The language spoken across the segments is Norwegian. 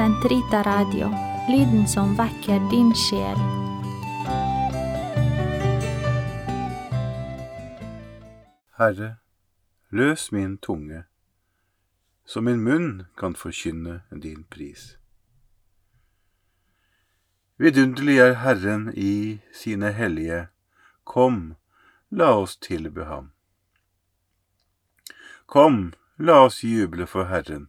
Sentrita Radio, lyden som vekker din sjel. Herre, løs min tunge, så min munn kan forkynne din pris. Vidunderlig er Herren i sine hellige, kom, la oss tilbe ham. Kom, la oss juble for Herren,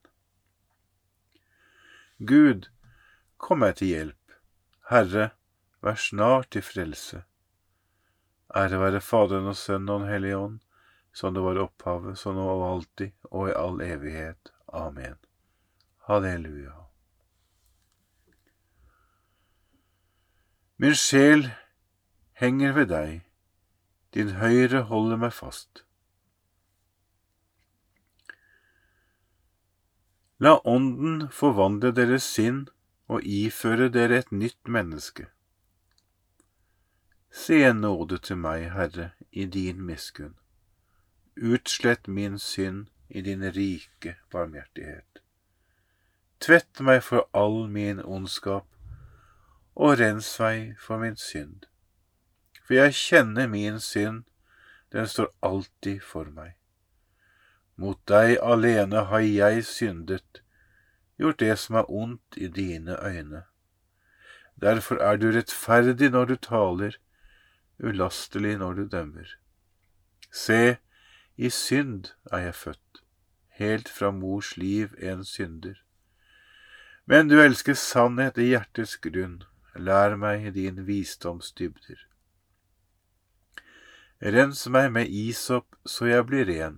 Gud, kom meg til hjelp. Herre, vær snart til frelse. Ære være Faderen og Sønnen og Den hellige ånd, som det var opphavet, så nå og alltid og i all evighet. Amen. Halleluja. Min sjel henger ved deg, din høyre holder meg fast. La Ånden forvandle deres sinn og iføre dere et nytt menneske. Se nåde til meg, Herre, i din miskunn utslett min synd i din rike barmhjertighet. Tvett meg for all min ondskap, og rens meg for min synd. For jeg kjenner min synd, den står alltid for meg. Mot deg alene har jeg syndet, gjort det som er ondt i dine øyne. Derfor er du rettferdig når du taler, ulastelig når du dømmer. Se, i synd er jeg født, helt fra mors liv en synder. Men du elsker sannhet i hjertets grunn, lær meg din visdomsdybder. Rens meg med isop så jeg blir ren,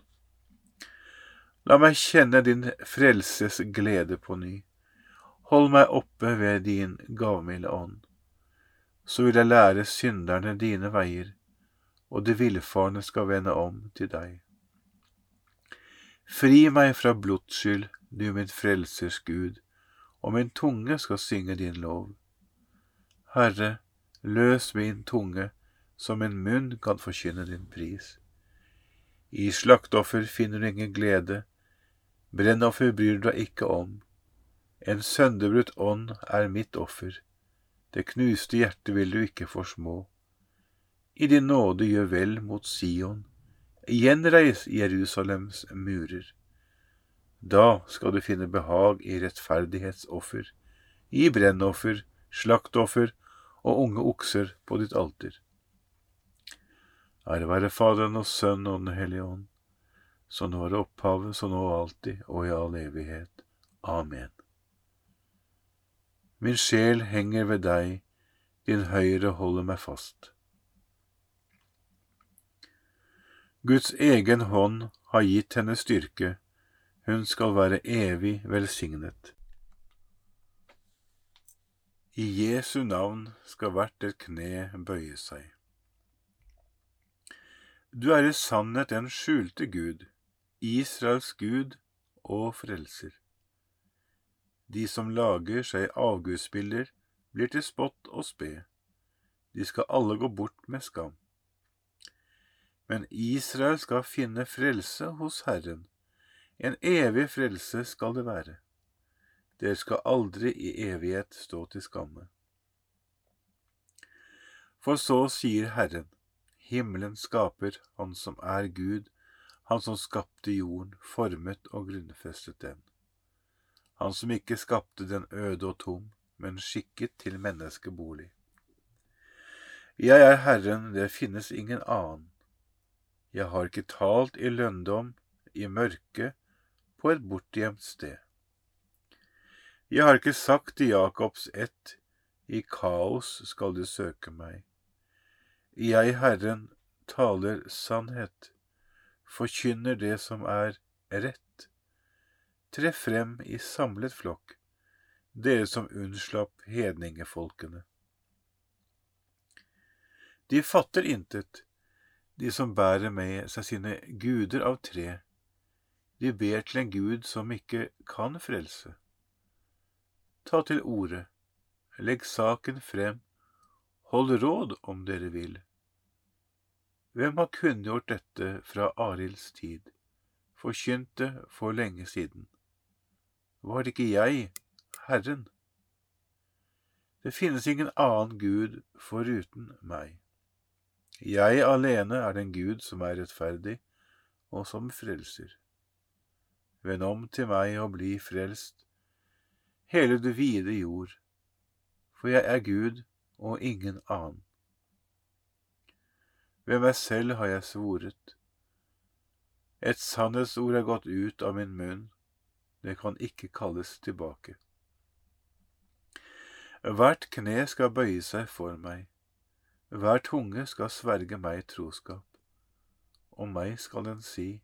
La meg kjenne din frelses glede på ny, hold meg oppe ved din gavmilde ånd. Så vil jeg lære synderne dine veier, og de villfarne skal vende om til deg. Fri meg fra blodsskyld, du min frelsers Gud, og min tunge skal synge din lov. Herre, løs min tunge, så min munn kan forkynne din pris. I slakteoffer finner du ingen glede, brennoffer bryr du deg ikke om. En sønderbrutt ånd er mitt offer, det knuste hjertet vil du ikke forsmå. I din nåde gjør vel mot Sion, Gjenreis Jerusalems murer. Da skal du finne behag i rettferdighetsoffer, i brennoffer, slaktoffer og unge okser på ditt alter. Ære være Faderen og Sønnen og Den hellige ånd, så nå er det opphavet, så nå og alltid og i all evighet. Amen. Min sjel henger ved deg, din høyre holder meg fast. Guds egen hånd har gitt henne styrke, hun skal være evig velsignet. I Jesu navn skal hvert et kne bøye seg. Du er i sannhet den skjulte Gud, Israels Gud og frelser. De som lager seg avgudsbilder, blir til spott og spe. De skal alle gå bort med skam. Men Israel skal finne frelse hos Herren. En evig frelse skal det være. Dere skal aldri i evighet stå til skamme. For så sier Herren, himmelen skaper Han som er Gud, Han som skapte jorden, formet og grunnfestet den. Han som ikke skapte den øde og tom, men skikket til menneskebolig. Jeg er Herren, det finnes ingen annen. Jeg har ikke talt i lønndom, i mørke, på et bortgjemt sted. Jeg har ikke sagt til Jakobs ett, i kaos skal du søke meg. Jeg, Herren, taler sannhet, forkynner det som er rett Tre frem i samlet flokk, dere som unnslapp hedningefolkene. De fatter intet, de som bærer med seg sine guder av tre. De ber til en gud som ikke kan frelse. Ta til orde, legg saken frem, hold råd om dere vil. Hvem har kunngjort dette fra Arilds tid, forkynt det for lenge siden? var det ikke jeg, Herren. Det finnes ingen annen Gud foruten meg. Jeg alene er den Gud som er rettferdig, og som frelser. Vend om til meg og bli frelst, hele du vide jord, for jeg er Gud og ingen annen. Ved meg selv har jeg svoret. Et sannhetsord er gått ut av min munn, det kan ikke kalles tilbake. Hvert kne skal bøye seg for meg, hver tunge skal sverge meg troskap. Om meg skal den si,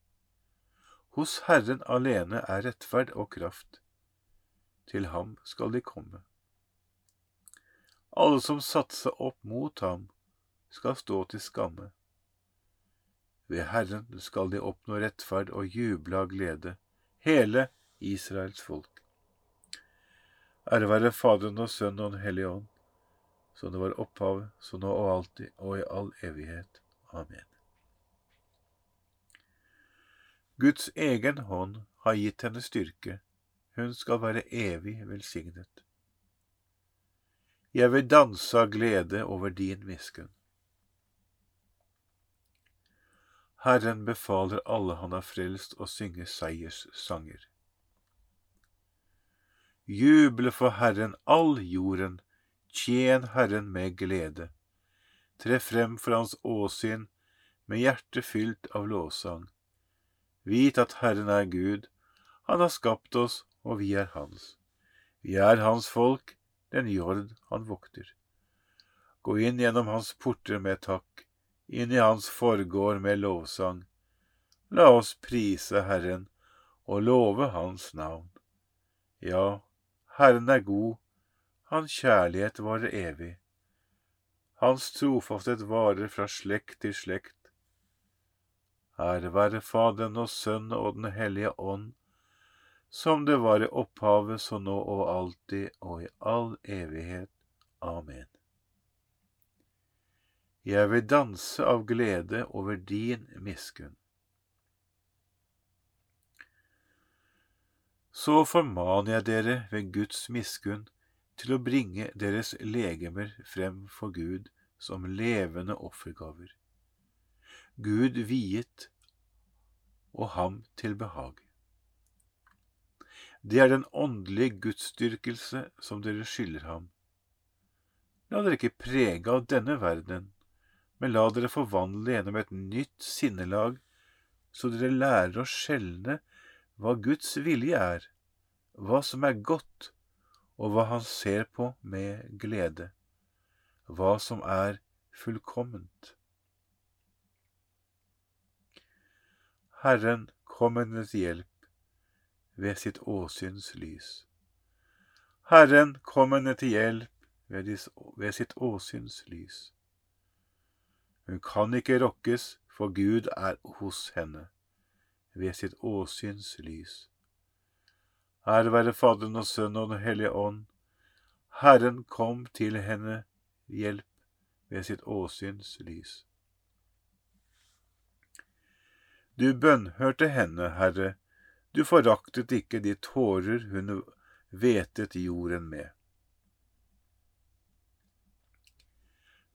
Hos Herren alene er rettferd og kraft, til ham skal de komme. Alle som satser opp mot ham, skal stå til skamme. Ved Herren skal de oppnå rettferd og juble av glede, hele Israels folk. Ære være Faderen og Sønnen og Den hellige ånd, som det var opphavet, så nå og alltid og i all evighet. Amen. Guds egen hånd har gitt henne styrke, hun skal være evig velsignet. Jeg vil danse av glede over din miskunn. Herren befaler alle han har frelst å synge seierssanger. Juble for Herren all jorden, tjen Herren med glede. Tre frem for Hans åsyn med hjertet fylt av lovsang. Vit at Herren er Gud, Han har skapt oss, og vi er Hans. Vi er Hans folk, den jord Han vokter. Gå inn gjennom Hans porter med takk, inn i Hans forgård med lovsang. La oss prise Herren og love Hans navn. Ja, Herren er god, hans kjærlighet varer evig. Hans trofasthet varer fra slekt til slekt. Ære være Faderen og Sønnen og Den hellige ånd, som det var i opphavet, så nå og alltid og i all evighet. Amen. Jeg vil danse av glede over din miskunn. så formaner jeg dere ved Guds miskunn til å bringe deres legemer frem for Gud som levende offergaver. Gud viet og ham til behag. Det er den åndelige gudsdyrkelse som dere skylder ham. La dere ikke prege av denne verden, men la dere forvandle gjennom et nytt sinnelag, så dere lærer å skjelne hva Guds vilje er, hva som er godt og hva han ser på med glede, hva som er fullkomment. Herren kom til hjelp ved sitt åsyns lys. Herren kom henne til hjelp ved sitt åsyns lys. Hun kan ikke rokkes, for Gud er hos henne ved sitt åsyns lys. Ære være Faderen og Sønnen og Den hellige ånd. Herren kom til henne hjelp ved sitt åsyns lys. Du bønnhørte henne, Herre, du foraktet ikke de tårer hun vetet jorden med.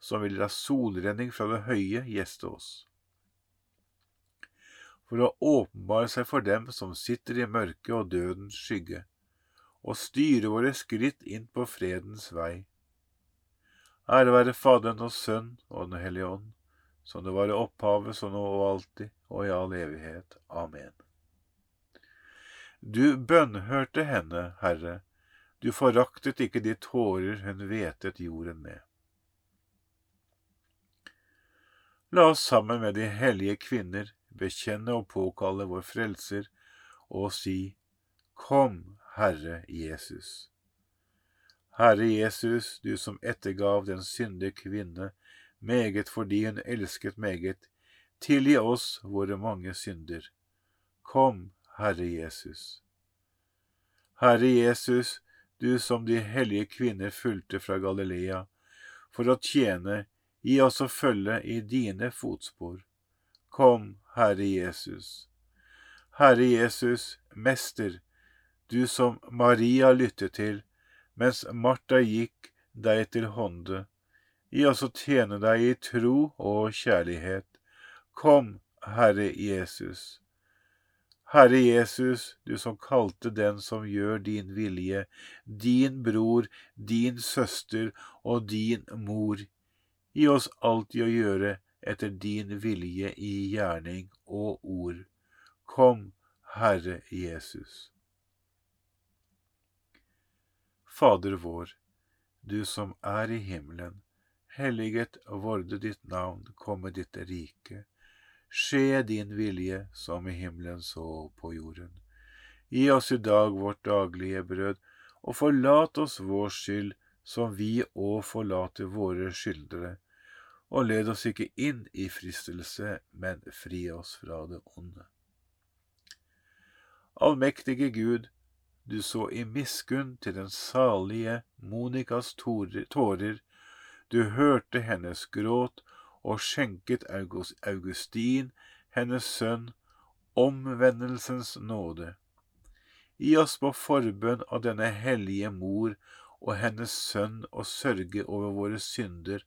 som vil la solrenning fra det høye gjeste oss. For å åpenbare seg for dem som sitter i mørket og dødens skygge, og styre våre skritt inn på fredens vei. Ære være Faderen og Sønn og Den hellige ånd, som det var i opphavet, så nå og alltid, og i all evighet. Amen. Du bønnhørte henne, Herre, du foraktet ikke de tårer hun vetet jorden med. La oss sammen med de hellige kvinner bekjenne og påkalle vår Frelser og si, Kom, Herre Jesus. Herre Jesus, du som ettergav den syndige kvinne meget fordi hun elsket meget, tilgi oss våre mange synder. Kom, Herre Jesus. Herre Jesus, du som de hellige kvinner fulgte fra Galilea, for å tjene, gi oss å følge i dine fotspor. Kom, Herre Jesus. Herre Jesus, Mester, du som Maria lyttet til, mens Martha gikk deg til hånde. Gi oss å tjene deg i tro og kjærlighet. Kom, Herre Jesus. Herre Jesus, du som kalte den som gjør din vilje, din bror, din søster og din mor. Gi oss alltid å gjøre etter din vilje i gjerning og ord. Kom, Herre Jesus. Fader vår, du som er i himmelen. Helliget vorde ditt navn, komme ditt rike. Skje din vilje som i himmelen så på jorden. Gi oss i dag vårt daglige brød, og forlat oss vår skyld, som vi òg forlater våre skyldere. Og led oss ikke inn i fristelse, men fri oss fra det onde. Allmektige Gud, du så i miskunn til den salige Monikas tårer, du hørte hennes gråt og skjenket Augustin, hennes sønn, omvendelsens nåde. Gi oss på forbønn av denne hellige mor og hennes sønn å sørge over våre synder